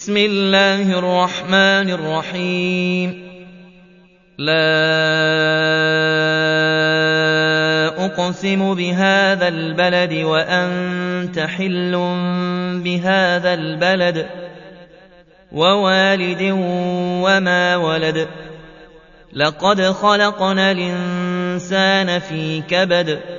بِسْمِ اللَّهِ الرَّحْمَٰنِ الرَّحِيمِ. لَا أُقْسِمُ بِهَٰذَا الْبَلَدِ وَأَنتَ حِلٌّ بِهَٰذَا الْبَلَدِ. وَوَالِدٍ وَمَا وَلَدَ. لَقَدْ خَلَقْنَا الْإِنسَانَ فِي كَبَدٍ.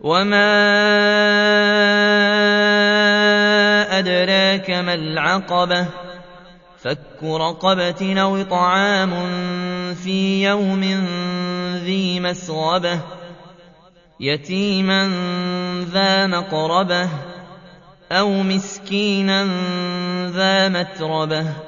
وَمَا أَدْرَاكَ مَا الْعَقَبَةُ فَكُّ رَقَبَةٍ أَوْ إِطْعَامٌ فِي يَوْمٍ ذِي مَسْغَبَةٍ يَتِيمًا ذَا مَقْرَبَةٍ أَوْ مِسْكِينًا ذَا مَتْرَبَةٍ